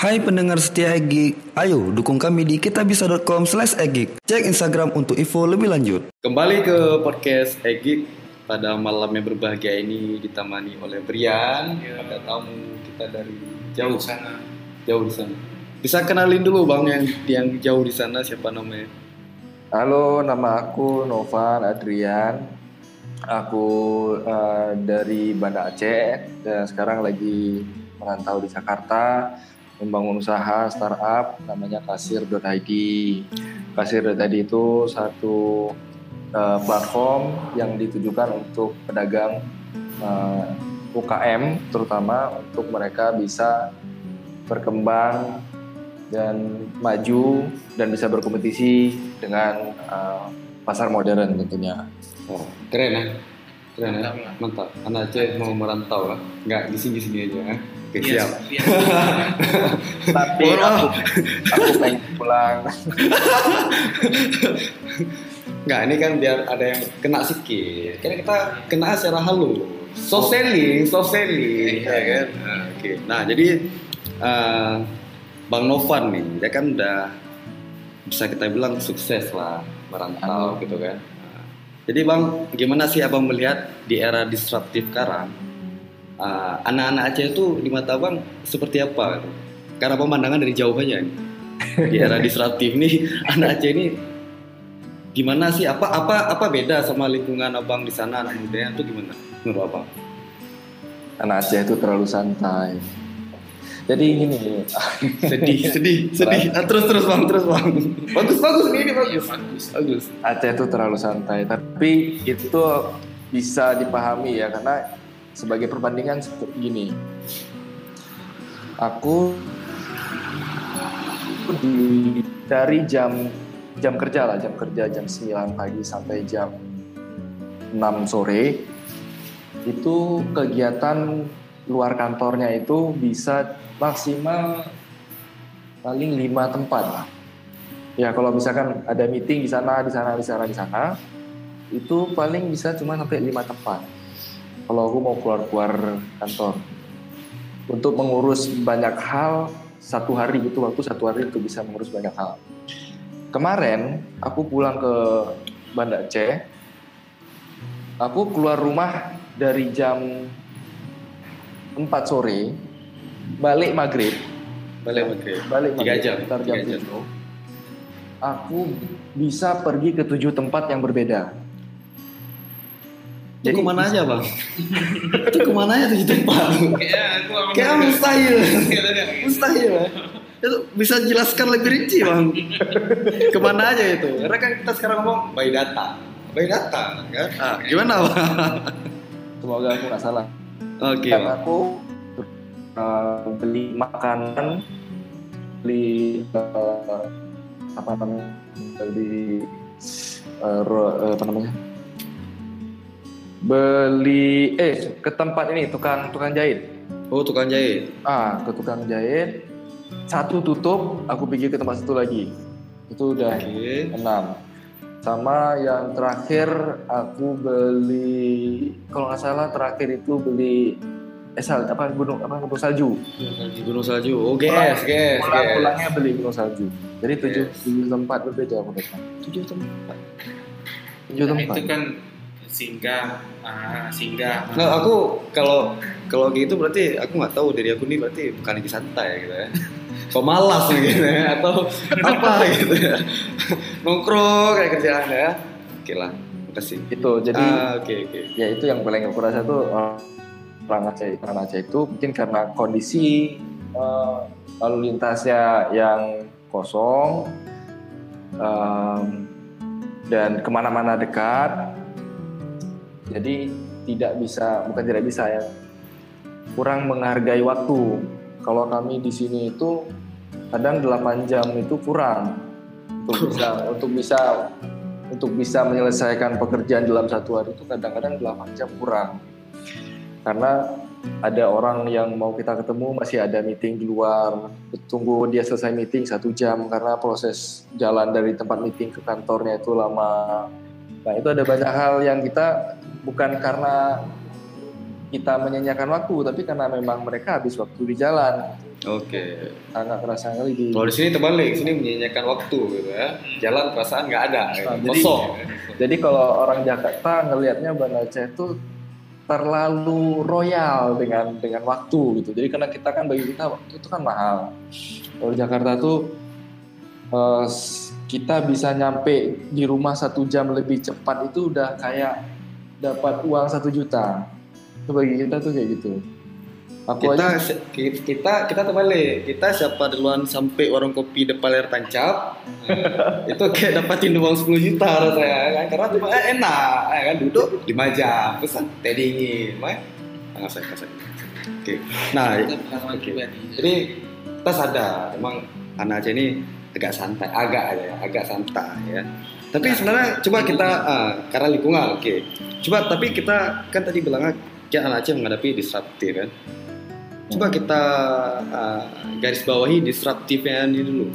Hai pendengar setia Egik, ayo dukung kami di kitabisa.com slash Egik. Cek Instagram untuk info lebih lanjut. Kembali ke podcast Egik pada malam yang berbahagia ini ditemani oleh Brian. Ada tamu kita dari jauh sana. jauh di sana. Bisa kenalin dulu bang yang yang jauh di sana siapa namanya? Halo, nama aku Novan Adrian. Aku eh, dari Banda Aceh dan sekarang lagi merantau di Jakarta membangun usaha startup namanya kasir.id. Kasir.id itu satu eh, platform yang ditujukan untuk pedagang eh, UKM terutama untuk mereka bisa berkembang dan maju dan bisa berkompetisi dengan uh, pasar modern tentunya. Oh, keren ya. Keren ya. Mantap. Anak Aceh mau merantau lah. Enggak di sini sini aja. ya. Oke, Iya, siap. iya. Tapi aku, aku pengen pulang. Enggak, ini kan biar ada yang kena sikit. Karena kita kena secara halus. Soft selling, soft selling, ya kan? Nah, Oke. Nah, jadi eh, Bang Novan nih, dia kan udah bisa kita bilang sukses lah merantau gitu kan. Nah, jadi Bang, gimana sih Abang melihat di era disruptif sekarang eh, anak-anak Aceh itu di mata Abang seperti apa? Karena pemandangan dari jauh aja nih. Di era disruptif nih anak Aceh ini gimana sih apa apa apa beda sama lingkungan abang di sana anak muda itu gimana menurut abang Anak Aceh itu terlalu santai. Jadi gini, sedih sedih sedih Ah, terus terus bang terus bang bagus bagus ini bagus bagus. bagus Aceh itu terlalu santai. Tapi itu bisa dipahami ya karena sebagai perbandingan seperti gini. Aku di dari jam jam kerja lah, jam kerja jam 9 pagi sampai jam 6 sore itu kegiatan luar kantornya itu bisa maksimal paling lima tempat lah. Ya kalau misalkan ada meeting di sana, di sana, di sana, di sana, itu paling bisa cuma sampai lima tempat. Kalau aku mau keluar-keluar kantor untuk mengurus banyak hal satu hari itu waktu satu hari itu bisa mengurus banyak hal. Kemarin aku pulang ke Banda Aceh, aku keluar rumah dari jam 4 sore, balik maghrib, balik maghrib balik maghrib jam, sekitar jam. 7, aku bisa pergi ke tujuh tempat yang berbeda. Itu ke mana aja bang? Itu ke mana aja tuh aku sama kayak mustahil. Mustahil ya. itu bisa jelaskan lebih rinci bang. Ke mana aja itu? Karena kan kita sekarang ngomong by data. By data kan? Ah, gimana bang? Semoga aku nggak salah. oke bang. aku uh, beli makanan, beli uh, apa namanya, beli uh, ro- uh, apa namanya, beli eh ke tempat ini tukang tukang jahit. oh tukang jahit Ah, ke tukang jahit. Satu tutup, aku pergi ke tempat satu lagi. Itu udah oke enam. Sama yang terakhir aku beli, kalau nggak salah terakhir itu beli eh sal, apa gunung apa gunung salju. gunung salju oh gs gs Pulang pulangnya beli gunung salju. Jadi tujuh, Yes. tujuh tempat berbeda aku datang. tujuh tempat Tujuh Nah, tempat. itu kan singgah, ah, singgah. Nah, aku kalau kalau gitu berarti aku nggak tahu dari aku nih berarti bukan lagi santai gitu ya. Pemalas gitu ya atau apa gitu ya. Nongkrong kayak kerjaan ya. Oke lah, makasih. Itu jadi ah, oke oke. ya itu yang paling aku rasa tuh uh, orang Aceh orang Aceh itu mungkin karena kondisi uh, lalu lintasnya yang kosong um, dan ke mana-mana dekat jadi tidak bisa bukan tidak bisa ya. Kurang menghargai waktu. Kalau kami di sini itu kadang 8 jam itu kurang. Untuk bisa untuk bisa untuk bisa menyelesaikan pekerjaan dalam satu hari itu kadang-kadang 8 jam kurang. Karena ada orang yang mau kita ketemu masih ada meeting di luar. Tunggu dia selesai meeting satu jam karena proses jalan dari tempat meeting ke kantornya itu lama. Nah itu ada banyak hal yang kita bukan karena kita menyanyiakan waktu tapi karena memang mereka habis waktu di jalan Oke. Agak kerasa kali di Kalau di sini terbalik, sini menyanyikan waktu gitu ya. Jalan perasaan nggak ada. Nah, jadi- kosong. Jadi kalau orang Jakarta ngelihatnya Banda Aceh itu terlalu royal dengan dengan waktu gitu. Jadi karena kita kan bagi kita waktu itu kan mahal. Kalau Jakarta tuh eh, kita bisa nyampe di rumah satu jam lebih cepat itu udah kayak dapat uang satu juta. Itu bagi kita tuh kayak gitu. Aku Kita aja kita kita terbalik. Kita siapa duluan sampai warung kopi depan layar tancap, eh, itu kayak dapatin uang 10 juta rasanya kan. Karena cuma eh, enak, eh, kan duduk 5 jam, pesan teh dingin, mah. Nah, saya kasih. Oke. Nah. Jadi kita sadar memang anak Aceh ini agak santai, agak aja ya, agak santai ya. Tapi sebenarnya coba kita ah, karena lingkungan, oke. Coba tapi kita kan tadi bilang kayak anak Aceh menghadapi disruptif kan. Coba kita ah, garis bawahi disruptifnya ini dulu.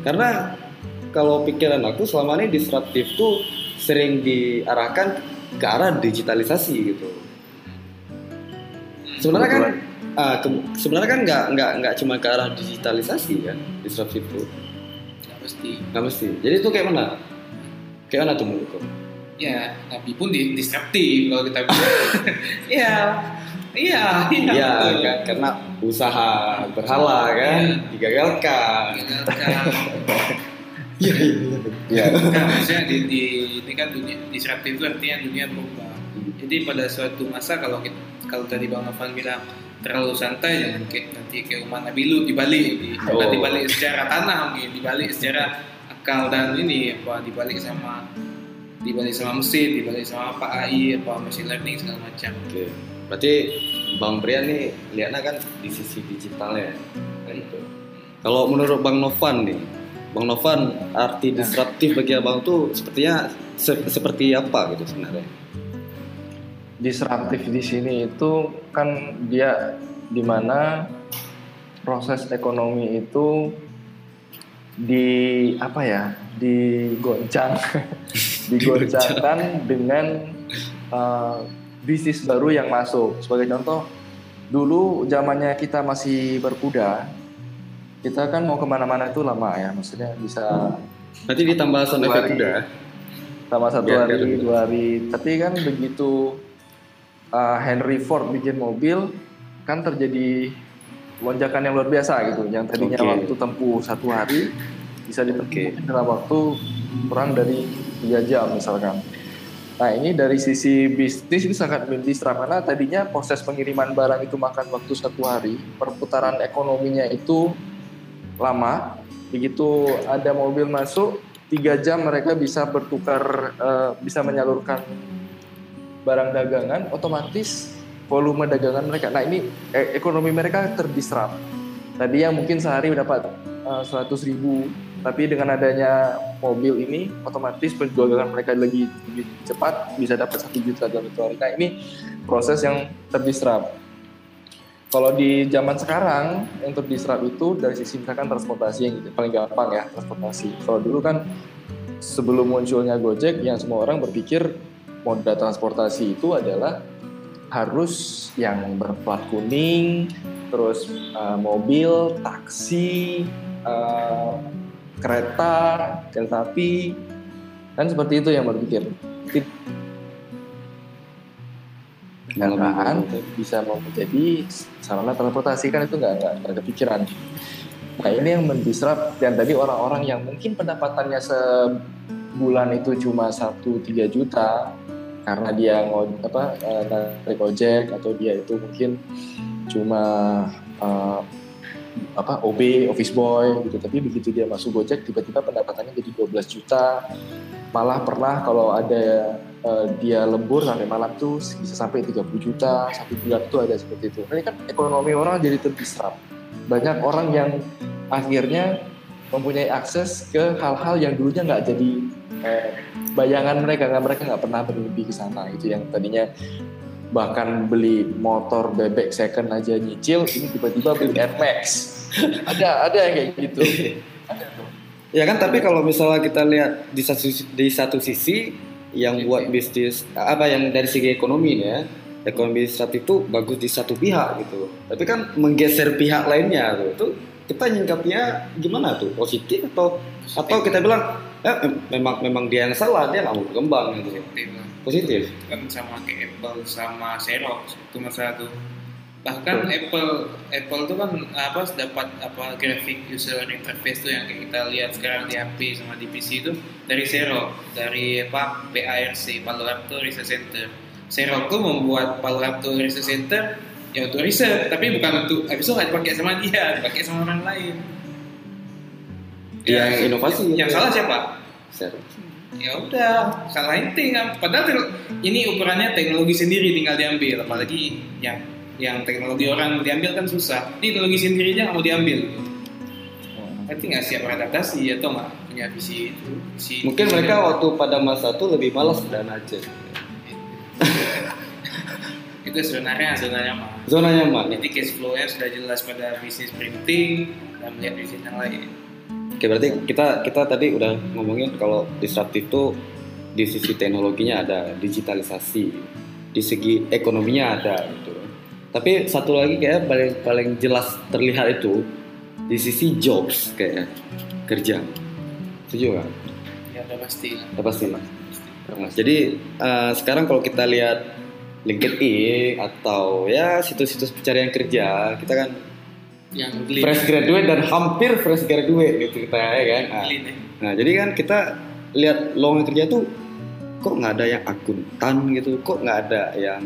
Karena kalau pikiran aku selama ini disruptif tuh sering diarahkan ke arah digitalisasi gitu. Sebenarnya kan ah, ke- sebenarnya kan nggak nggak nggak cuma ke arah digitalisasi kan disruptif itu Nggak pasti. nggak mesti jadi itu kayak mana kayak mana tuh menurut kau Ya, tapi pun di disruptif kalau kita bilang. Iya. Iya, iya. Iya betul. kan karena usaha berhala kan Iya. digagalkan Gagalkan. iya iya iya ya Nah, maksudnya di, di ini kan dunia disruptif itu artinya dunia berubah. Jadi pada suatu masa kalau kita, kalau tadi Bang Novan bilang terlalu santai jangan kayak nanti ke rumah Nabilu dibalik di, Oh. bukan dibalik secara tanah mungkin dibalik secara akal dan ini apa dibalik sama dibalik sama mesin dibalik sama apa AI apa machine learning segala macam. Oke. Berarti bang Brian nih lihatnya kan di sisi digitalnya kan itu kalau menurut bang Novan nih bang Novan arti disruptif bagi abang tuh sepertinya se- seperti apa gitu sebenarnya? Disruptif di sini itu kan dia di mana proses ekonomi itu di apa ya digoncang. Digoncangkan dengan uh, bisnis baru yang masuk. Sebagai contoh dulu zamannya kita masih berkuda kita kan mau ke mana-mana itu lama ya. Maksudnya bisa nanti ditambah effect hari. udah sama satu Biar- hari biar- dua hari. Tapi kan begitu uh, Henry Ford bikin mobil kan terjadi lonjakan yang luar biasa gitu yang tadinya Oke. waktu tempuh satu hari bisa ditempuh Oke. dalam waktu kurang dari tiga jam misalkan nah ini dari sisi bisnis ini sangat mendisrupt karena tadinya proses pengiriman barang itu makan waktu satu hari perputaran ekonominya itu lama begitu ada mobil masuk tiga jam mereka bisa bertukar eh, bisa menyalurkan barang dagangan otomatis volume dagangan mereka. Nah ini eh, ekonomi mereka terdisrupt tadi yang mungkin sehari dapat seratus ribu. Tapi dengan adanya mobil ini otomatis penjualan mereka lagi lebih cepat bisa dapat satu juta dalam satu hari. Nah ini proses yang terdisrupt kalau di zaman sekarang untuk disrupt itu dari sisi misalkan transportasi yang paling gampang ya transportasi. Kalau dulu kan sebelum munculnya Gojek yang semua orang berpikir moda transportasi itu adalah harus yang berplat kuning, terus uh, mobil, taksi, uh, kereta, kereta api, kan seperti itu yang berpikir. kendaraan bisa mau menjadi sarana transportasi kan itu nggak nggak ada pikiran. Nah ini yang mendisrupt dan tadi orang-orang yang mungkin pendapatannya sebulan itu cuma satu tiga juta karena dia ngoj apa eh, narik ojek atau dia itu mungkin cuma eh, apa OB office boy gitu. Tapi begitu dia masuk Gojek tiba-tiba pendapatannya jadi 12 juta. Malah pernah kalau ada uh, dia lembur sampai malam tuh bisa sampai 30 juta satu bulan tuh ada seperti itu. Ini kan ekonomi orang jadi terdisrupt banyak orang yang akhirnya mempunyai akses ke hal-hal yang dulunya nggak jadi eh, bayangan mereka nggak mereka nggak pernah bermimpi ke sana. Itu yang tadinya bahkan beli motor bebek second aja nyicil ini tiba-tiba beli Air Max. Ada ada yang kayak gitu. Ya kan, tapi kalau misalnya kita lihat di satu di satu sisi yang buat bisnis apa yang dari segi ekonomi ya, ekonomi disruptif itu bagus di satu pihak gitu. Tapi kan menggeser pihak lainnya tuh itu kita nyingkapnya gimana tuh? Positif atau atau kita bilang eh, mem- memang memang dia yang salah dia nggak mau berkembang gitu. Positif positif? Kan sama kayak Apple sama Xerox itu masalah tuh. Bahkan Apple Apple tuh kan apa dapat apa graphic user interface tuh yang kayak kita lihat sekarang di HP sama di PC itu dari Xerox dari apa PARC Palo Alto Research Center. Xerox tuh membuat Palo Alto Research Center ya untuk riset tapi bukan untuk habis itu nggak dipakai sama dia dipakai sama orang lain. Yang inovasi. yang salah siapa? Ya udah salahin ting padahal te- ini ukurannya teknologi sendiri tinggal diambil apalagi yang yang teknologi orang diambil kan susah. Ini teknologi sendiri aja nggak mau diambil. Berarti nggak siap beradaptasi atau nggak punya visi itu visi mungkin mereka yang- waktu pada masa itu lebih malas dan aja itu sebenarnya zona nyaman zona nyaman jadi cash flow-nya sudah jelas pada bisnis printing dan melihat bisnis yang lain Oke berarti kita kita tadi udah ngomongin kalau disruptif itu di sisi teknologinya ada digitalisasi, di segi ekonominya ada gitu. Tapi satu lagi kayak paling paling jelas terlihat itu di sisi jobs kayak kerja. Setuju kan? ya udah pasti Udah pasti mas. Mas, Jadi eh, sekarang kalau kita lihat LinkedIn atau ya situs-situs pencarian kerja, kita kan yang geli fresh graduate dan hampir fresh graduate gitu kita ya kan. Nah, nih Nah, jadi kan kita lihat lowongan kerja tuh kok nggak ada yang akuntan gitu, kok nggak ada yang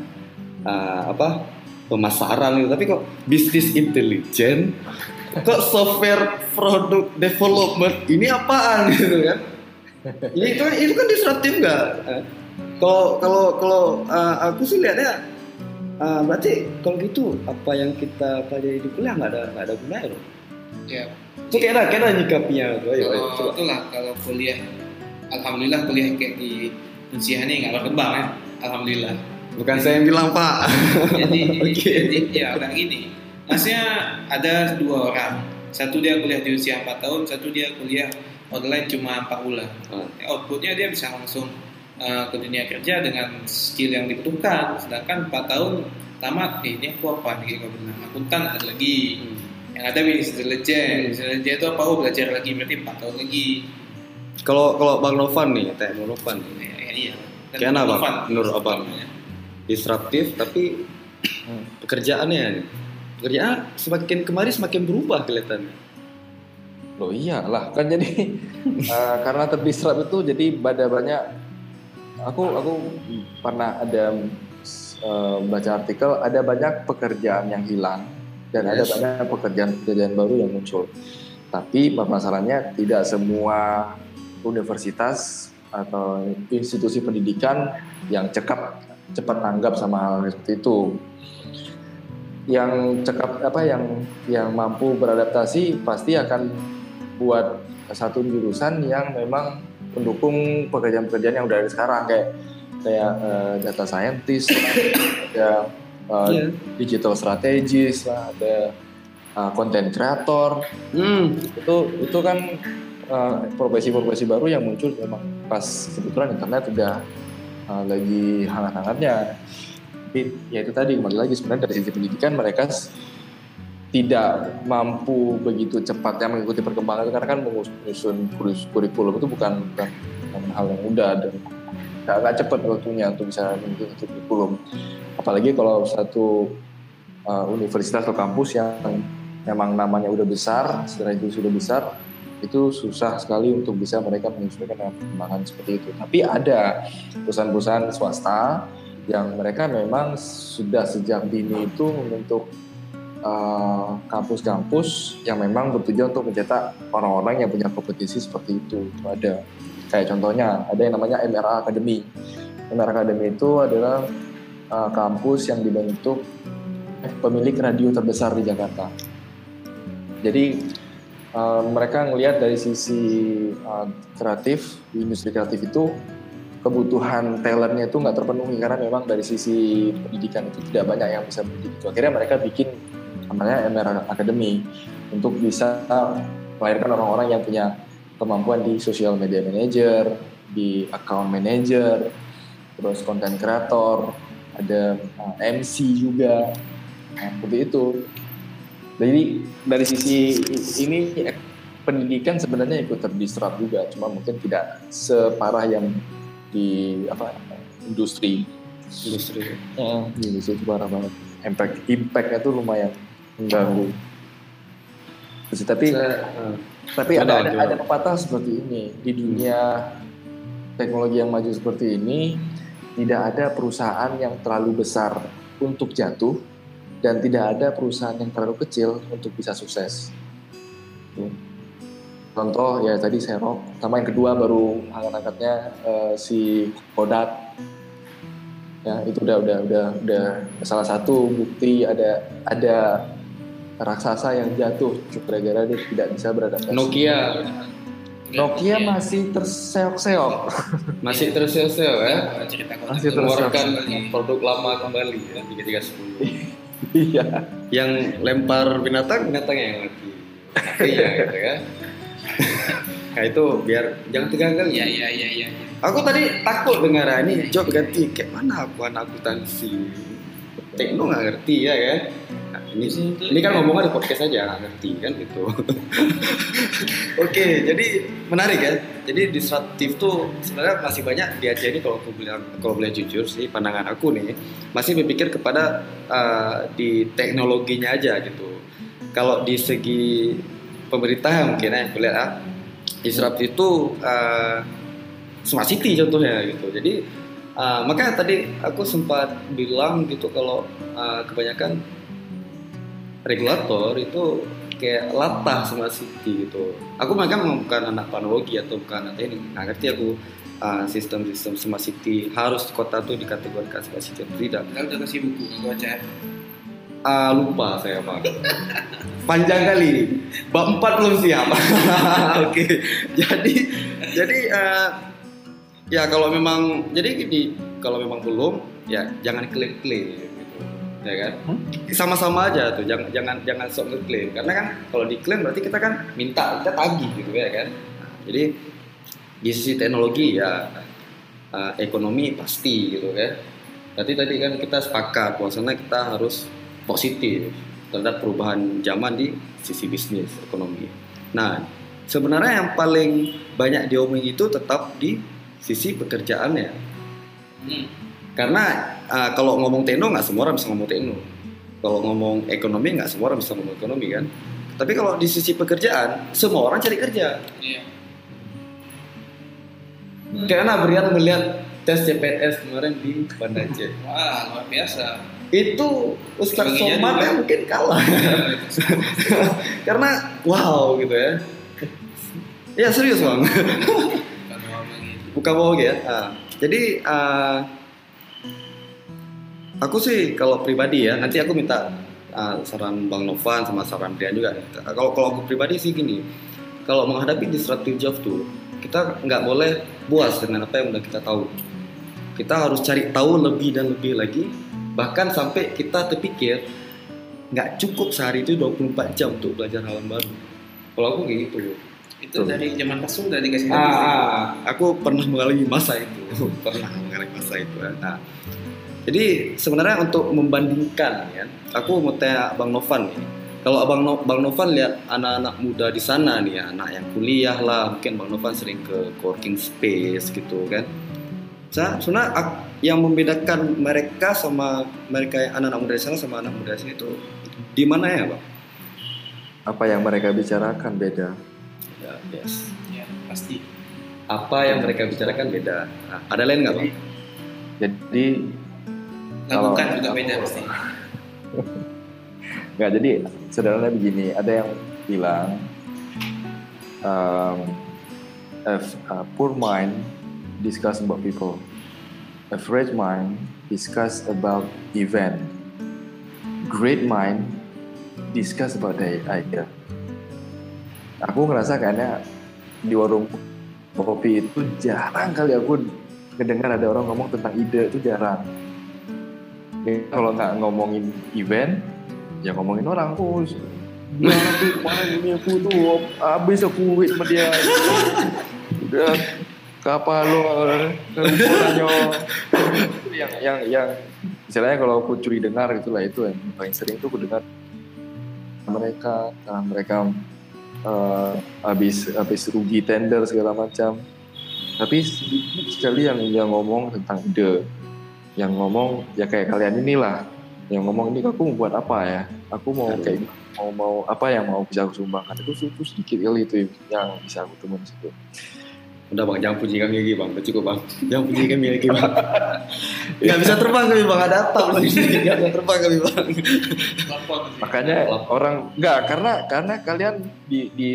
uh, apa pemasaran gitu, tapi kok bisnis intelijen, kok software product development ini apaan gitu kan? Ini itu itu kan disruptif nggak? Kalau kalau kalau uh, aku sih lihatnya uh, berarti kalau gitu apa yang kita pelajari di kuliah nggak ada nggak ada gunanya loh. ya Itu kayak ada nyikapinya tuh. Ayo, coba. itulah kalau kuliah alhamdulillah kuliah kayak di Unsia ini nggak berkembang ya alhamdulillah Bukan saya yang bilang Pak. jadi, Oke. jadi ya kayak gini maksudnya ada dua orang satu dia kuliah di usia 4 tahun satu dia kuliah online cuma 4 bulan Hmm. outputnya dia bisa langsung uh, ke dunia kerja dengan skill yang dibutuhkan. Sedangkan 4 tahun tamat eh, ini aku apa nih kalau bilang? Akuntan ada lagi. Yang ada bisnis intelijen bisnis intelijen itu apa? Oh belajar lagi berarti 4 tahun lagi. Kalau kalau Bang Novan nih, Teh Bang Novan. Ya, ya, iya. Kayak apa, Bang? Novan. Menurut Abang? disruptif tapi pekerjaannya nih. Pekerjaan semakin kemari semakin berubah kelihatannya. Loh iyalah kan jadi eh, karena terdisrupt itu jadi pada banyak aku aku pernah ada eh, baca artikel ada banyak pekerjaan yang hilang dan ada Yes. banyak pekerjaan-pekerjaan baru yang muncul. Tapi masalahnya tidak semua universitas atau institusi pendidikan yang cekap cepat tanggap sama hal seperti itu yang cekap apa yang yang mampu beradaptasi pasti akan buat satu jurusan yang memang mendukung pekerjaan-pekerjaan yang udah ada sekarang kayak kayak eh, data scientist lah, ada eh, Iya. digital strategist lah, ada eh, content creator Hmm. itu itu kan eh, profesi-profesi baru yang muncul memang pas kebetulan internet udah eh, lagi hangat-hangatnya tapi ya itu tadi kembali lagi sebenarnya dari sisi pendidikan mereka tidak mampu begitu cepatnya mengikuti perkembangan itu karena kan menyusun kurikulum itu bukan, bukan, hal yang mudah dan nggak cepat waktunya untuk bisa mengikuti kurikulum. Apalagi kalau satu uh, universitas atau kampus yang memang namanya udah besar secara itu sudah besar itu susah sekali untuk bisa mereka menyesuaikan dengan perkembangan seperti itu. Tapi ada perusahaan-perusahaan swasta yang mereka memang sudah sejak dini itu membentuk uh, kampus-kampus yang memang bertujuan untuk mencetak orang-orang yang punya kompetisi seperti itu. Itu ada. Kayak contohnya ada yang namanya MRA Academy. MRA Academy itu adalah uh, kampus yang dibentuk eh, pemilik radio terbesar di Jakarta. Jadi uh, mereka ngelihat dari sisi uh, kreatif di industri kreatif itu kebutuhan talentnya itu nggak terpenuhi. Karena memang dari sisi pendidikan itu tidak banyak yang bisa mendidik. Akhirnya mereka bikin namanya MR Academy untuk bisa melahirkan orang-orang yang punya kemampuan di social media manager, di account manager, terus content creator, ada uh, MC juga nah, seperti itu. Jadi dari sisi ini eh, pendidikan sebenarnya ikut terdisrupt juga cuma mungkin tidak separah yang di apa industri. Industri. Ya, industri itu parah banget. Impact impactnya tuh lumayan mengganggu tapi eh, tapi ada ada, ada pepatah seperti ini di dunia teknologi yang maju seperti ini tidak ada perusahaan yang terlalu besar untuk jatuh dan tidak ada perusahaan yang terlalu kecil untuk bisa sukses. Contoh ya tadi Serok, sama yang kedua baru angkat-angkatnya eh, si Kodak. Ya itu udah udah udah udah salah satu bukti ada ada raksasa yang jatuh gara-gara dia tidak bisa beradaptasi. Nokia Nokia masih terseok-seok. masih terseok-seok ya Masih kembali. produk lama kembali ya tiga tiga sepuluh Iya. yang lempar binatang binatang yang mati iya gitu kan nah itu biar jangan tegang Iya iya iya iya. aku tadi takut dengar ah, ini job ganti kayak mana aku anak akuntansi tekno nggak ngerti ya kan Nah, ini ini kan ngomongnya di podcast aja ngerti kan gitu. Oke jadi menarik ya. Jadi disruptif tuh sebenarnya masih banyak diajari kalau aku bilang kalau boleh jujur sih pandangan aku nih masih berpikir kepada uh, di teknologinya aja gitu. Kalau di segi pemerintah mungkin ya lihat ah, disruptif itu uh, smart city contohnya gitu. Jadi uh, makanya tadi aku sempat bilang gitu kalau uh, kebanyakan regulator itu kayak latah smart city gitu. Aku memang bukan anak panologi atau bukan anak teknik. Nggak ngerti aku uh, sistem-sistem smart city harus kota tuh dikategorikan smart city atau tidak Kalau udah kasih buku nggak baca. Ah, lupa saya pak. Panjang kali. Bab 4 belum siap. Oke. Jadi jadi eh, ya kalau memang jadi gini kalau memang belum ya jangan klaim-klaim gitu ya kan sama-sama aja tuh jangan jangan jangan sok ngeklaim karena kan kalau diklaim berarti kita kan minta kita tagih gitu ya kan Nah, jadi di sisi teknologi ya eh, ekonomi pasti gitu kan Berarti tadi kan kita sepakat bahwasanya kita harus positif terhadap perubahan zaman di sisi bisnis ekonomi. Nah, sebenarnya yang paling banyak diomongin itu tetap di sisi pekerjaannya. Hmm. Karena uh, kalau ngomong tekno nggak semua orang bisa ngomong tekno. Kalau ngomong ekonomi nggak semua orang bisa ngomong ekonomi kan. Tapi kalau di sisi pekerjaan, semua orang cari kerja. Iya. Karena Brian melihat tes CPNS kemarin di Banda Aceh. Wah luar biasa. Itu Ustaz Somad ya mungkin kalah. Karena wow gitu ya. Ya serius bang. Bukan ngomong gitu. Bohong ya. Ah, jadi ah, aku sih kalau pribadi ya nanti aku minta ah, saran Bang Novan sama saran Brian juga. Kalau kalau aku pribadi sih gini, kalau menghadapi disruptive job tuh kita nggak boleh puas dengan apa yang udah kita tahu. Kita harus cari tahu lebih dan lebih lagi. Bahkan sampai kita terpikir nggak cukup sehari itu 24 jam untuk belajar hal yang baru. Kalau aku kayak gitu. Itu dari zaman pas udah dikasih Ah, ah, aku pernah mengalami masa itu, pernah mengalami masa itu. Nah, jadi sebenarnya untuk membandingkan, ya, aku mau tanya Bang Novan nih. Kalau Bang, no, Bang Novan lihat anak-anak muda di sana nih, ya, anak yang kuliah lah, mungkin Bang Novan sering ke coworking space gitu kan. Saya sebenarnya yang membedakan mereka sama mereka yang anak-anak muda di sana sama anak muda di sini itu di mana ya, Bang? Apa yang mereka bicarakan beda. Ya, yes. Ya pasti. Apa yang mereka bicarakan beda. Nah, ada lain nggak, Bang? Jadi Kalau- juga beda pasti. nggak jadi sederhana begini. Ada yang bilang um, a, a poor mind discuss about people, average mind discuss about event, great mind discuss about the idea. Aku ngerasa kayaknya di warung kopi itu jarang kali aku ngedengar ada orang ngomong tentang ide itu jarang. Kalau nggak ngomongin event, ya ngomongin orang. Oh, bilang aku kemarin ini aku tuh habis aku wait sama dia. Udah kapal lo, yang yang yang misalnya kalau aku curi dengar itulah itu yang paling sering tuh aku dengar mereka karena mereka eh, habis habis rugi tender segala macam tapi sedikit sekali yang yang ngomong tentang ide yang ngomong ya kayak kalian inilah. Yang ngomong ini aku mau buat apa ya? Aku mau kayak mau mau apa yang mau bisa aku sumbangkan? Itu itu sedikit kali itu yang bisa aku temuin situ. Udah bang, jangan puji kami lagi bang, udah cukup bang. Jangan puji kami lagi bang. Gak bisa terbang kami bang, ada apa bang? Gak bisa terbang kami bang. makanya orang enggak karena karena kalian di di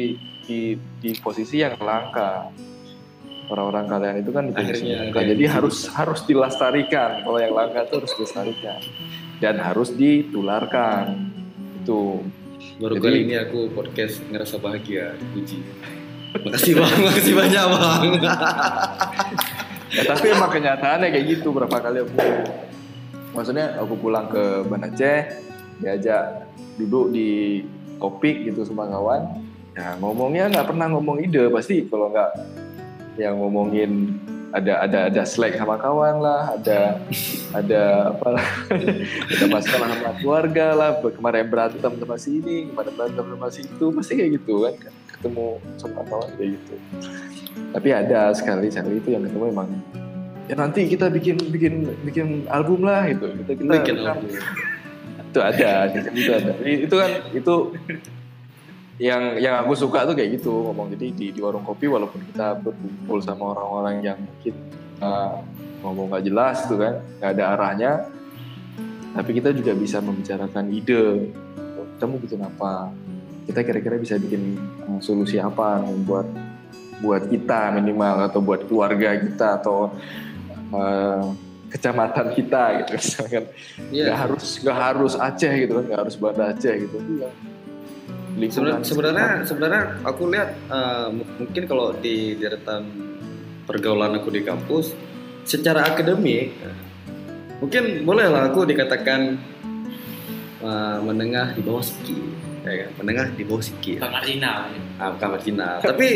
di di posisi yang langka orang-orang kalian itu kan di Akhirnya ada jadi yang harus harus dilestarikan. Kalau yang langka itu harus dilestarikan. Dan harus ditularkan. Itu. Baru Jadi- kali ini aku podcast ngerasa bahagia, dipuji. Makasih bang, makasih banyak bang. ya, tapi emang kenyataannya kayak gitu berapa kali aku. Maksudnya aku pulang ke Banda Aceh diajak duduk di topik gitu sama kawan. Ya ngomongnya nggak pernah ngomong ide. Pasti kalau nggak yang ngomongin ada ada ada slack sama kawan lah ada ada apa lah ada masalah sama keluarga lah kemarin berantem sama si ini kemarin berantem sama si itu pasti kayak gitu kan ketemu sama kawan kayak gitu tapi ada sekali sekali itu yang ketemu emang ya nanti kita bikin bikin bikin album lah gitu kita kita Bikin kita- album. itu ada itu ada itu kan itu yang yang aku suka tuh kayak gitu ngomong. Jadi di, di warung kopi walaupun kita berkumpul sama orang-orang yang mungkin uh, ngomong nggak jelas tuh kan nggak ada arahnya tapi kita juga bisa membicarakan ide. Kita mau bikin apa kita kira-kira bisa bikin uh, solusi apa buat buat kita minimal atau buat keluarga kita atau uh, kecamatan kita? Gitu misalkan. Iya. nggak harus nggak harus Aceh gitu kan nggak harus Banda Aceh gitu. Iya. Sebenarnya, sebenarnya, sebenarnya aku lihat m- mungkin kalau di deretan pergaulan aku di kampus, secara akademik mungkin bolehlah aku dikatakan eh, menengah di bawah sikit, ya kan? menengah di bawah sikit. Bang Marginal. Ah, bukan marginal. Tapi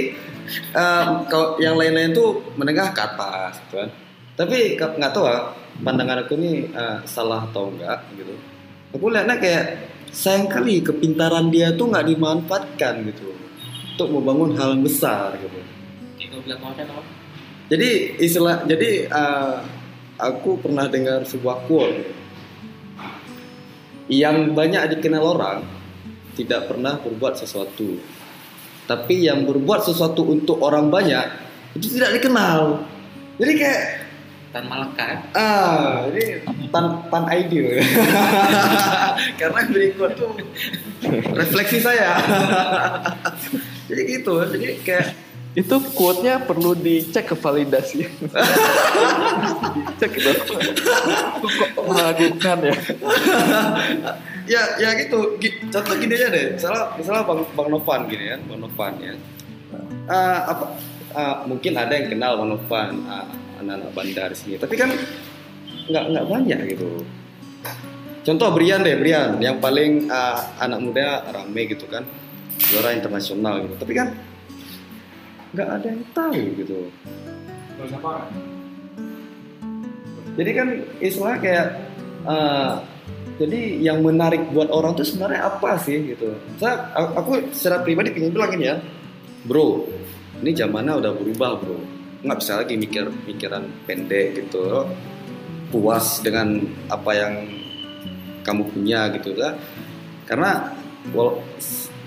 em, kalau yang lain-lain tuh menengah ke atas, gitu kan. Tapi nggak tahu lah pandangan aku ini eh, salah atau enggak gitu. Aku lihatnya kayak sayang kali kepintaran dia tuh nggak dimanfaatkan gitu untuk membangun hal yang besar gitu. Jadi istilah jadi eh, aku pernah dengar sebuah quote yang banyak dikenal orang tidak pernah berbuat sesuatu. Tapi yang berbuat sesuatu untuk orang banyak itu tidak dikenal. Jadi kayak Tan Malaka. ya? ah, ini tan tan ideal. Karena berikut tuh refleksi saya. jadi gitu, jadi kayak itu quote-nya perlu dicek ke validasi dicek gitu kok meragukan ya ya ya gitu Gi- contoh gini aja deh misalnya misalnya bang bang Novan gini ya bang Novan ya Eh, apa eh, mungkin ada yang kenal bang Novan eh, anak-anak bandar sini. Tapi kan nggak nggak banyak gitu. Contoh Brian deh Brian. Yang paling eh, anak muda rame gitu kan. Juara internasional gitu. Tapi kan nggak ada yang tahu gitu. Jadi kan istilah kayak eh, jadi yang menarik buat orang tuh sebenarnya apa sih gitu. Saya aku secara pribadi pengen bilang ini ya bro ini zamannya udah berubah bro nggak bisa lagi mikir pikiran pendek gitu. Puas dengan apa yang kamu punya gitu kan karena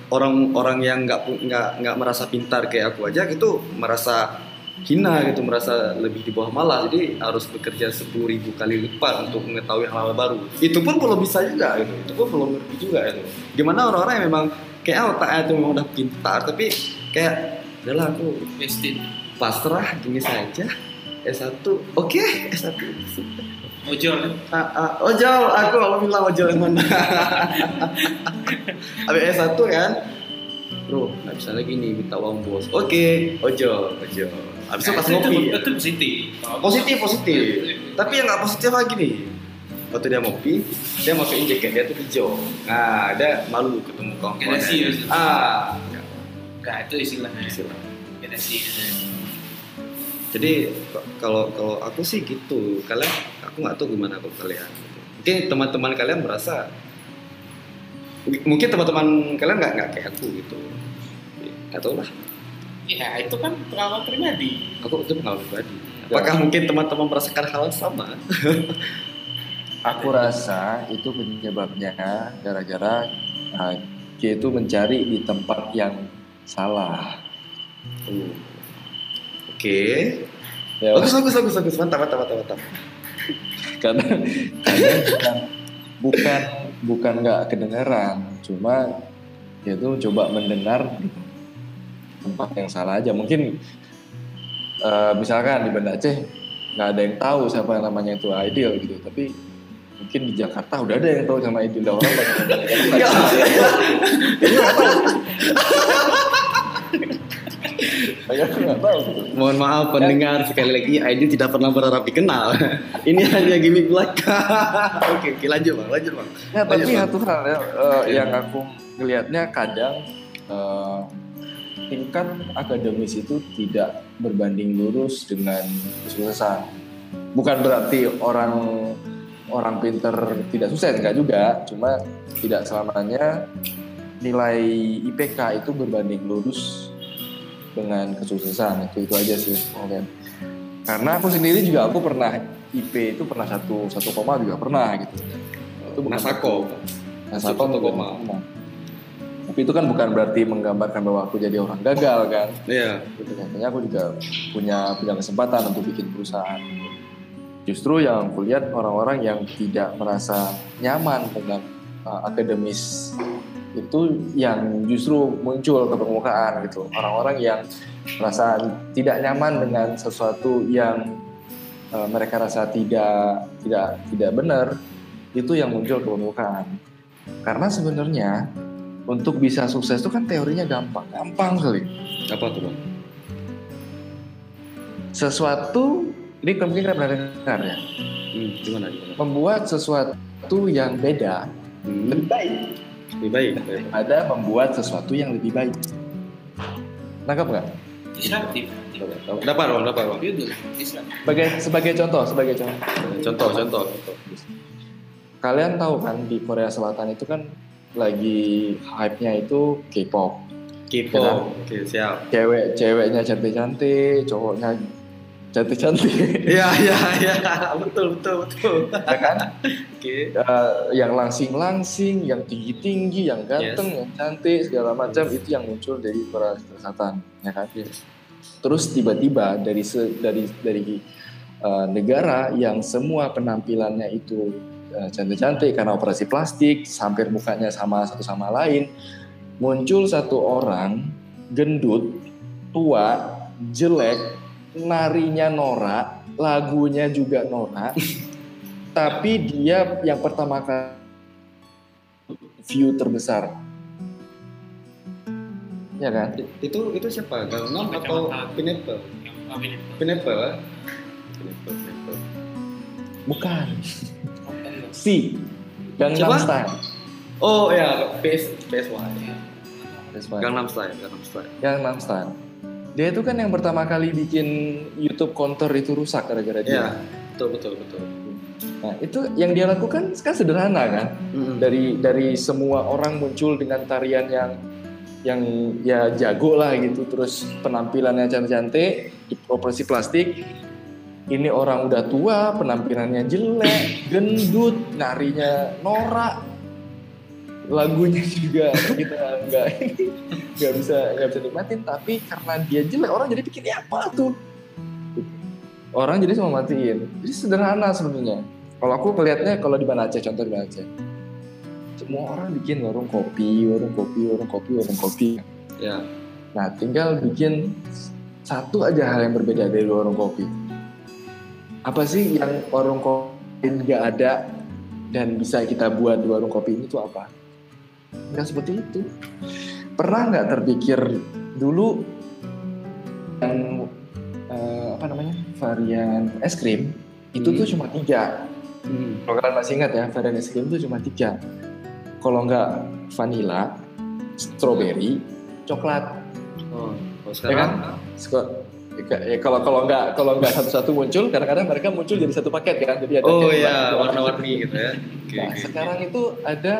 orang-orang yang nggak nggak nggak merasa pintar kayak aku aja gitu merasa hina gitu merasa lebih di bawah malah. Jadi harus bekerja sepuluh ribu kali lipat untuk mengetahui hal-hal baru. Itu pun belum bisa juga gitu. Itu pun belum ngerti juga gitu. Gimana orang-orang yang memang kayak otaknya itu memang udah pintar tapi kayak udahlah aku Wasted. pasrah gini saja. S1 oke S1 Ojol? Ah, ah, ojol aku bilang ojol yang mana. Habis S1 kan? Bro nggak bisa lagi nih minta uang bos. Oke ojol ojol. Habis itu pas Nah, ngopi. Itu, itu positif. positif positif. Tapi yang nggak positif lagi nih. Waktu dia ngopi dia masukin jaket dia tuh hijau. Nah dia malu ketemu kawan Gradasi maksudnya. ah Enggak, itu istilahnya. Istilah. Gradasi. jadi k- kalau kalau aku sih gitu kalian aku nggak tahu gimana kalau kalian gitu. mungkin teman-teman kalian merasa mungkin teman-teman kalian nggak nggak kayak aku gitu nggak tahu lah Ya itu kan pengalaman pribadi. aku itu pengalaman pribadi apakah mungkin teman-teman merasakan hal yang sama Aku rasa itu penyebabnya gara-gara uh, dia itu mencari di tempat yang salah. Oh. oke. Ya, bagus bagus bagus bagus. Mantap mantap mantap mantap. Karena karena bukan bukan bukan nggak kedengeran, cuma dia tuh coba mendengar di tempat yang salah aja. Mungkin uh, misalkan di Banda Aceh nggak ada yang tahu siapa yang namanya itu Aidil gitu, tapi mungkin di Jakarta udah ada yang tahu sama Aidil. Dan orang banyak yang nggak tahu. Nggak tahu gitu. Mohon maaf pendengar sekali lagi Aidil tidak pernah berharap dikenal. Ini hanya gimmick belaka. oke, oke lanjut bang, lanjut bang. Ya, tapi Lanjut, Bang. satu hal ya, eh, yang aku ngelihatnya kadang eh, tingkat akademis itu tidak berbanding lurus dengan kesuksesan. Bukan berarti orang orang pinter tidak sukses enggak juga, cuma tidak selamanya nilai IPK itu berbanding lurus dengan kesuksesan itu itu aja sih kalian. Karena aku sendiri juga aku pernah IP itu pernah satu satu koma juga pernah gitu. Itu bukan Nasako. Nasako Satu koma. Tapi itu kan bukan berarti menggambarkan bahwa aku jadi orang gagal kan. Iya. Gitu. Katanya aku juga punya punya kesempatan untuk bikin perusahaan. Justru yang aku lihat orang-orang yang tidak merasa nyaman dengan uh, akademis itu yang justru muncul ke permukaan gitu. Orang-orang yang merasa tidak nyaman dengan sesuatu yang uh, mereka rasa tidak tidak tidak benar itu yang muncul ke permukaan. Karena sebenarnya untuk bisa sukses itu kan teorinya gampang, gampang sekali. Apa tuh bang? Sesuatu ini mungkin kita pernah dengar ya, Hmm, gimana gimana? membuat sesuatu yang beda Hmm, lebih baik lebih baik. daripada membuat sesuatu yang lebih baik. Nangkap nggak? Disruptif. Dapat bang, dapat bang. Sebagai sebagai contoh, sebagai contoh. Contoh, contoh. Kalian tahu kan di Korea Selatan itu kan lagi hype-nya itu K-pop. K-pop. Oke, siap. Cewek ceweknya cantik-cantik, cowoknya cantik-cantik. Iya, iya, iya. Betul, betul, betul. ya kan? Oke. Eh, yang langsing-langsing, yang tinggi-tinggi, yang ganteng, yang cantik segala macam itu yang muncul dari Korea Selatan, ya kan? Terus tiba-tiba dari se- dari dari eh, negara yang semua penampilannya itu eh, cantik-cantik karena operasi plastik, hampir mukanya sama satu sama lain, muncul satu orang gendut, tua, jelek, narinya norak, lagunya juga norak, tapi dia yang pertama kali view terbesar. Ya kan? Itu itu siapa? Gangnam atau. Pineapple? Pineapple? Pineapple, Pineapple. Bukan. Si Gangnam? Style. Oh ya, PS PSY. That's why. Gangnam Style, Gangnam Style. Gangnam Style. Dia itu kan yang pertama kali bikin YouTube counter itu rusak gara-gara dia. Iya, betul betul betul. Nah, itu yang dia lakukan kan sederhana kan? Mm-mm. Dari dari semua orang muncul dengan tarian yang yang ya jago lah gitu, terus penampilannya cantik-cantik, operasi plastik. Ini orang udah tua, penampilannya jelek, gendut, narinya norak, lagunya juga kita nggak nggak bisa nggak bisa nikmatin. Tapi karena dia jelek, orang jadi pikir "Ini apa tuh? Orang jadi semua matiin. Jadi sederhana sebenarnya. Kalau aku melihatnya kalau di Banda Aceh, contoh di Banda Aceh. Semua orang bikin warung kopi, warung kopi, warung kopi, warung kopi. Ya. Nah, tinggal bikin satu aja hal yang berbeda dari warung kopi. Apa sih yang warung kopi nggak ada dan bisa kita buat di warung kopi ini tuh apa? Nggak seperti itu. Pernah nggak terpikir dulu yang eh, apa namanya varian es krim itu Hmm. tuh cuma tiga. Hmm. Kalau kalian masih ingat ya, varian es krim itu cuma tiga. Kalau nggak vanilla, strawberry, coklat. Oh, kalau Ya sekarang kan? Seko- ya kalau kalau nggak kalau nggak satu-satu muncul kadang-kadang mereka muncul jadi satu paket kan jadi ada Oh iya, warna- warna-warni gitu ya. Oke, Nah, oke. sekarang itu ada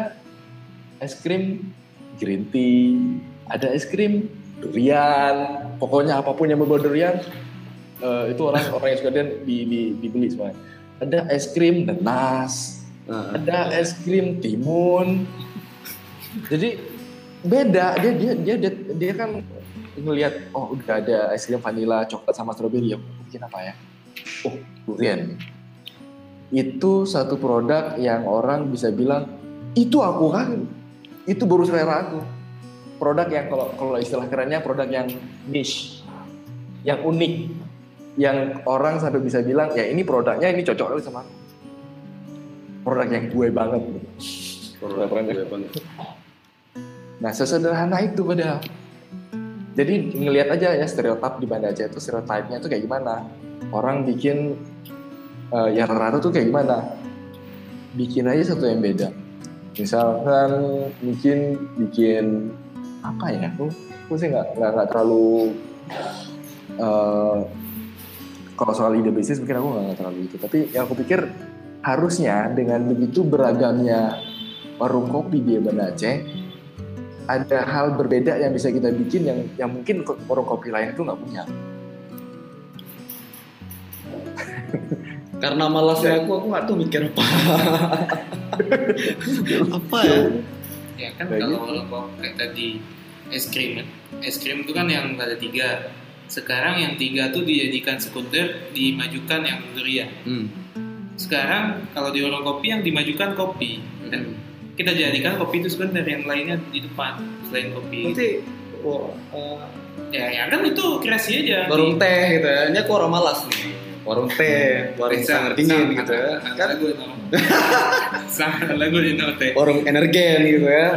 es krim green tea, ada es krim durian, pokoknya apa pun yang berbau durian eh, itu orang orang yang suka durian di, di, dibeli semua. Ada es krim nanas, Nah, ada es krim timun. Jadi beda dia dia dia dia, dia kan ngelihat oh udah ada es krim vanila, coklat sama stroberi ya bikin apa ya? Oh durian. Itu satu produk yang orang bisa bilang itu aku kan itu baru selera aku. Produk yang kalau kalau istilah kerennya produk yang niche, yang unik, yang orang sampai bisa bilang ya ini produknya ini cocok kali sama aku. Produk yang gue banget. produk gue banget. Nah, sesederhana itu padahal. Jadi ngelihat aja ya stereotip di Banda Aceh itu stereotipnya itu kayak gimana. Orang bikin eh, yang rata-rata tuh kayak gimana. Bikin aja satu yang beda. Misalkan mungkin bikin apa ya? Aku, aku sih nggak nggak terlalu eh, kalau soal ide bisnis mungkin aku nggak terlalu itu. Tapi yang aku pikir harusnya dengan begitu beragamnya warung kopi di Banda Aceh ada hal berbeda yang bisa kita bikin yang yang mungkin warung kopi lain itu nggak punya. Karena malasnya aku, aku nggak tahu mikir apa. apa ya? Ya kan Kayak kalau gitu. kalau kok kayak tadi es krim kan. Es krim itu kan yang ada tiga. Sekarang yang tiga tuh dijadikan sekunder, dimajukan yang durian. Hmm. Sekarang kalau di warung kopi yang dimajukan kopi. Dan kita jadikan kopi itu sekunder, yang lainnya di depan selain kopi. Nanti wah, eh, Ya, ya kan itu kreasi aja. warung Di- teh gitu ya. Ini aku orang malas nih. Warung teh, warung sangat dingin gitu ya. Kan Kan lagu di note. warung energen gitu ya.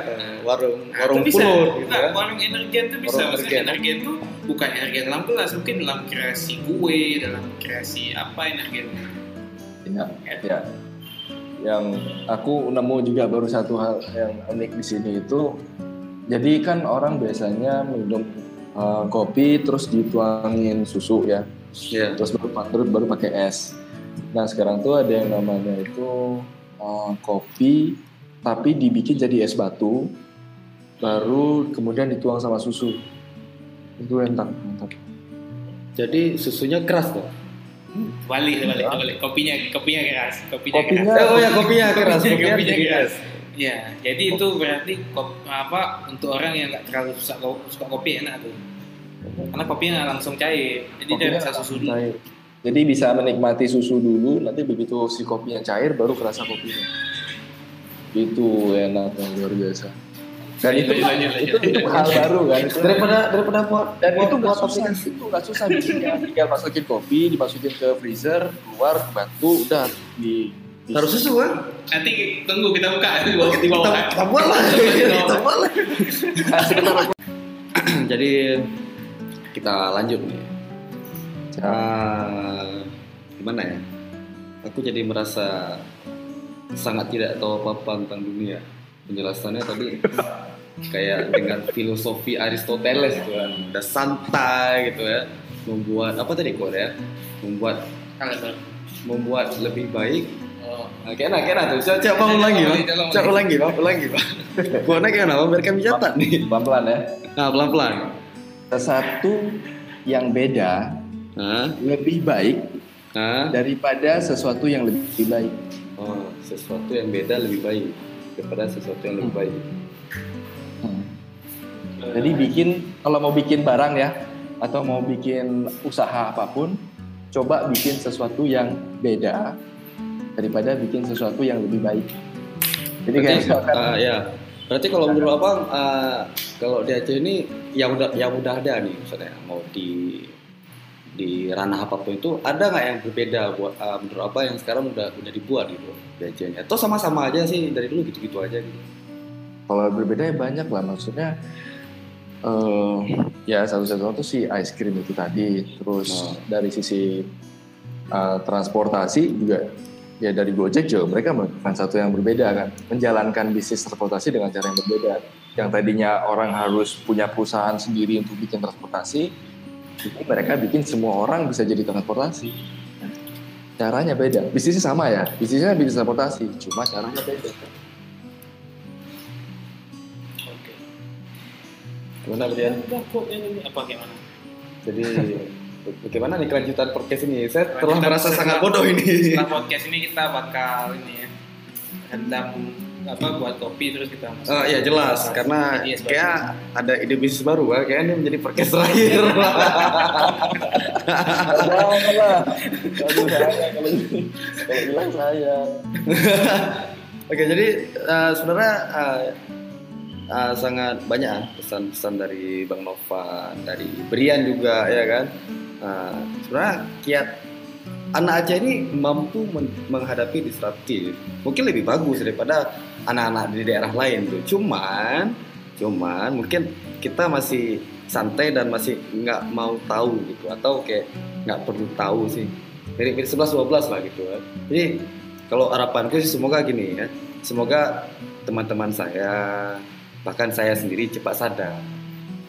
Warung Nah, warung pulut gitu Enggak, ya. warung energen tuh bisa. Warung Maksudnya energen. tuh bukan energen dalam kelas, mungkin dalam kreasi kue, dalam kreasi apa energen. Ya, ya. Yang aku nemu juga baru satu hal yang unik di sini itu, jadi kan orang biasanya minum uh, kopi terus dituangin susu ya, Iya. terus baru baru, baru pakai es. Nah sekarang tuh ada yang namanya itu uh, kopi tapi dibikin jadi es batu, baru kemudian dituang sama susu. Itu enak, mantap. Jadi susunya keras tuh. Balik, balik, balik. Kopinya, kopinya keras, kopinya, Kopinya- keras. Oh ya kopinya keras, Kopinya, kopinya keras. keras. Ya, jadi itu berarti kop, apa untuk orang yang nggak terlalu suka, suka kopi enak tuh. Karena kopinya nggak langsung cair, jadi dia Kopinya rasa susu dulu. cair. Jadi bisa menikmati susu dulu, nanti begitu si kopinya cair baru kerasa kopinya. Itu enak yang luar biasa. Dan itu Lanjut, lanjut, itu, lanjut. itu hal baru kan. Itu, Daripada daripada buat dan buat- itu nggak buat susah, aplikasi. itu nggak susah bikinnya. Tinggal masukin kopi, dimasukin ke freezer, keluar batu, udah di. Harus susu kan? Nanti tunggu kita buka di bawah di bawah. Kita, buat lah. kita buat lah. Nah. Jadi kita lanjut nih. Ah, gimana ya? Aku jadi merasa sangat tidak tahu apa-apa tentang dunia. Penjelasannya tadi kayak dengan filosofi Aristoteles gitu kan. Udah santai gitu ya. Membuat apa tadi kok ya? Membuat membuat lebih baik. Oh. Nah, kena kena tuh. Coba coba lagi, Bang. Coba ulangi, Bang. Ulangi, Bang. Gua kena, Bang. Biar kami catat nih. Pelan-pelan ya. Nah, pelan-pelan. Sesuatu yang beda Nah, lebih baik nah. daripada sesuatu yang lebih baik. Oh, sesuatu yang beda lebih baik daripada sesuatu yang lebih baik. Hmm. Jadi bikin kalau mau bikin barang ya atau mau bikin usaha apa pun, coba bikin sesuatu yang beda daripada bikin sesuatu yang lebih baik. Jadi kayak misalkan ah, ya. Berarti kalau menurut abang, ah, kalau di Aceh ini yang udah yang udah ada nih, misalnya mau di di ranah apa pun itu ada nggak yang berbeda buat ah, menurut apa yang sekarang udah udah dibuat gitu di Aceh ini? Atau sama-sama aja sih dari dulu gitu-gitu aja gitu. kalau berbeda ya banyak lah maksudnya. eh ya satu-satu tuh si ice cream itu tadi, terus Oh. dari sisi eh, transportasi juga ya dari Gojek juga mereka melakukan satu yang berbeda kan, menjalankan bisnis transportasi dengan cara yang berbeda. Yang tadinya orang harus punya perusahaan sendiri untuk bikin transportasi, Jadi mereka bikin semua orang bisa jadi transportasi. Caranya beda. Bisnisnya sama ya. Bisnisnya bisnis transportasi, cuma caranya beda. Oke. Gimana Brian? Apa gimana? Jadi bagaimana nih kelanjutan podcast ini? Saya telah merasa sangat bodoh ini. Setelah podcast ini kita bakal ini ya apa buat kopi terus kita. Oh iya jelas Bahas karena ideas baru. kayak ada ide bisnis baru kan kayak ini menjadi podcast terakhir. Kalau bilang saya. Oke jadi eh, sebenarnya eh, sangat banyak pesan-pesan dari Bang Novan, dari Brian juga ya kan. Eh, sebenarnya kiat anak Aceh ini mampu men- menghadapi disruptif. Mungkin lebih bagus daripada anak-anak di daerah lain tuh. Cuman, cuman mungkin kita masih santai dan masih nggak mau tahu gitu atau kayak nggak perlu tahu sih. Dari 11 12 lah gitu kan. Jadi kalau harapanku sih semoga gini ya. Semoga teman-teman saya bahkan saya sendiri cepat sadar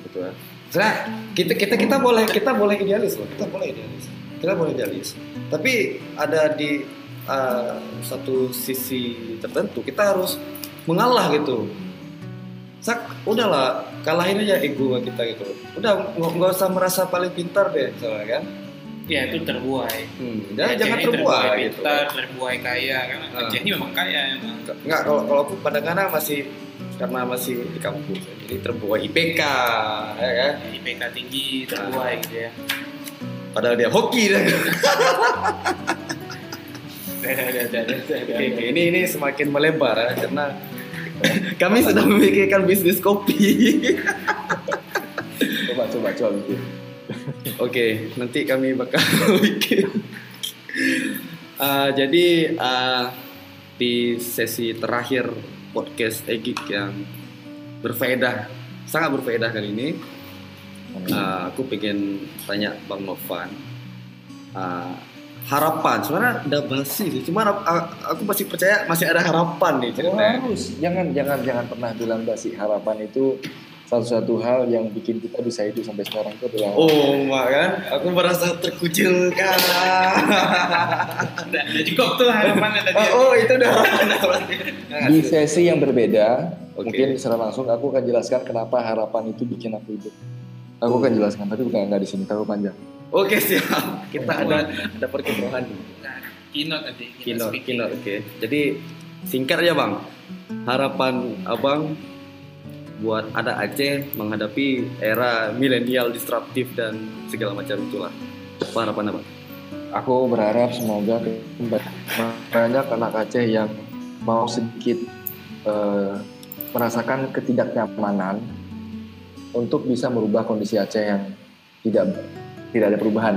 gitu kan. Sebenarnya kita kita kita boleh kita boleh idealis loh. Kita boleh idealis. Kita boleh idealis. Tapi ada di uh, satu sisi tertentu kita harus mengalah gitu. Sak, udahlah kalahin aja ego kita gitu. Udah nggak usah merasa paling pintar deh, misalnya kan. Ya itu terbuai. Hmm, jangan, Aceh jangan ini terbuai gitu. pintar, terbuai kaya karena Ah. Aceh ini memang kaya emang. Enggak, kalau kalau aku kadang-kadang masih karena masih di kampus, jadi terbuai IPK, ya kan. IPK tinggi, terbuai gitu ya. Padahal dia hoki dan udah. Oke, ini ini semakin melebar ya, karena kami sudah memikirkan bisnis kopi. Coba coba coba. Oke, nanti kami bakal bikin. Uh, jadi uh, di sesi terakhir podcast Egik yang berfaedah, sangat berfaedah kali ini, uh, aku pengen tanya Bang Novan. Uh, harapan, sebenarnya udah basi sih, cuman uh, aku masih percaya masih ada harapan nih harus jangan jangan jangan pernah bilang basi harapan itu satu-satu hal yang bikin kita bisa hidup sampai sekarang itu adalah Oh, mak kan? Aku merasa terkucilkan. Cukup tuh harapannya tadi. oh, oh, itu udah di sesi yang berbeda Oke. mungkin secara langsung aku akan jelaskan kenapa harapan itu bikin aku hidup aku akan jelaskan tapi bukan nggak di sini terlalu panjang Oke, siap. Kita ada ada perkembangan. Nah, keynote nanti. kita Keynote, speaking. keynote, oke. Jadi singkat aja, Bang. Harapan Abang buat ada Aceh menghadapi era milenial disruptif dan segala macam itulah. Apa harapan Abang? aku berharap semoga banyak anak Aceh yang mau sedikit eh, merasakan ketidaknyamanan untuk bisa merubah kondisi Aceh yang tidak tidak ada perubahan,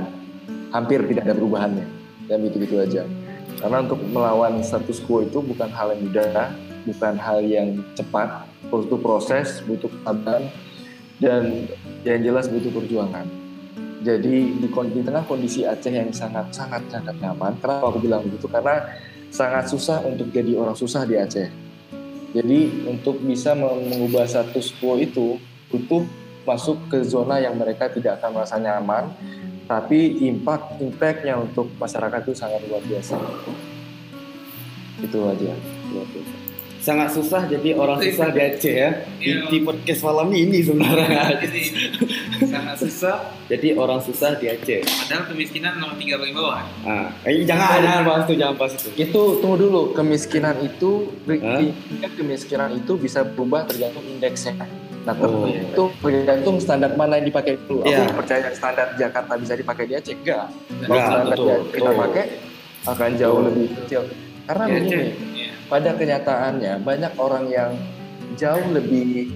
hampir tidak ada perubahannya, dan gitu-gitu aja. Karena untuk melawan status quo itu bukan hal yang mudah, bukan hal yang cepat, butuh proses, butuh kesabaran, dan yang jelas butuh perjuangan. Jadi di, di tengah kondisi Aceh yang sangat sangat sangat nyaman, kenapa aku bilang begitu? Karena sangat susah untuk jadi orang susah di Aceh. Jadi untuk bisa meng- mengubah status quo itu butuh masuk ke zona yang mereka tidak akan merasa nyaman, tapi impact impactnya untuk masyarakat itu sangat luar biasa. Itu aja. Luar biasa. Sangat susah jadi orang susah di Aceh ya. Iya. Inti podcast malam ini sebenarnya. Jadi sangat susah. jadi orang susah di Aceh. Padahal kemiskinan nomor tiga paling bawah. Ah, eh, jangan jangan bahas itu, jangan bahas itu. Itu tunggu dulu, kemiskinan itu tingkat kemiskinan itu bisa berubah tergantung indeksnya. Nah, Oh. itu tergantung standar mana yang dipakai dulu. Iya. Aku percaya standar Jakarta bisa dipakai di Aceh enggak. Kalau Enggak, standar betul, yang kita betul. pakai akan jauh Betul. lebih kecil. Karena Iya, begini, Iya. Pada kenyataannya banyak orang yang jauh lebih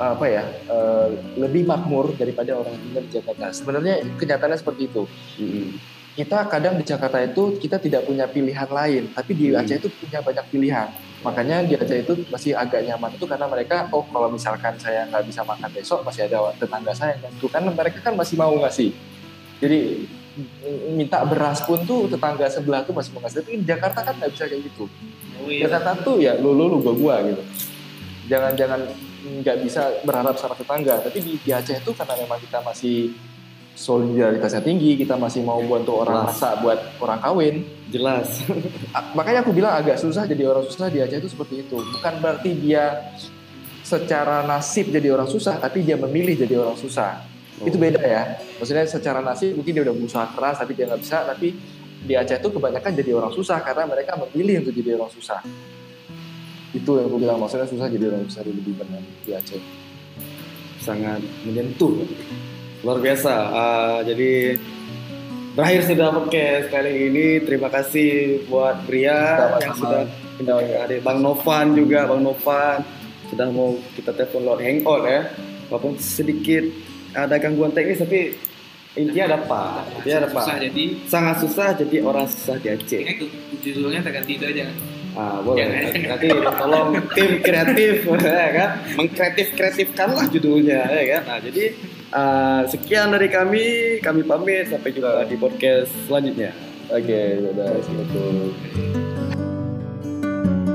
apa ya eh, lebih makmur daripada orang yang tinggal di Jakarta. Sebenarnya kenyataannya seperti itu. Kita kadang di Jakarta itu kita tidak punya pilihan lain, tapi di. Aceh itu punya banyak pilihan. Makanya di Aceh itu masih agak nyaman itu karena mereka oh kalau misalkan saya nggak bisa makan besok masih ada tetangga saya yang bantu karena mereka kan masih mau ngasih. Jadi minta beras pun tuh tetangga sebelah tuh masih mau ngasih. Tapi di Jakarta kan nggak bisa kayak gitu. Oh, iya. Tuh ya lu lu lu gua gua gitu. Jangan jangan nggak bisa berharap sama tetangga. Tapi di, di Aceh itu karena memang kita masih solidaritasnya tinggi, kita masih mau bantu orang Jelas. masak buat orang kawin. Jelas. Makanya aku bilang agak susah jadi orang susah di Aceh itu seperti itu. Bukan berarti dia secara nasib jadi orang susah, tapi dia memilih jadi orang susah. Itu beda ya. Maksudnya secara nasib mungkin dia udah berusaha keras tapi dia nggak bisa. Tapi di Aceh itu kebanyakan jadi orang susah karena mereka memilih untuk jadi orang susah. Itu yang aku bilang maksudnya susah jadi orang susah lebih benar di Aceh. sangat menyentuh. Luar biasa. Ah, jadi berakhir sudah podcast kali ini. Terima kasih buat Bria yang sudah ada Bang Novan juga. Bang Novan sudah mau kita telepon lewat hangout ya. Walaupun sedikit ada gangguan teknis tapi intinya dapat intinya dapat susah jadi sangat susah jadi orang susah di Aceh ini judulnya tak ganti itu aja. Ah, boleh. Nanti tolong tim kreatif ya kan, mengkreatif kreatifkanlah judulnya ya kan. Nah, jadi ah, sekian dari kami, kami pamit. Sampai jumpa di podcast selanjutnya. Oke, udah Assalamualaikum.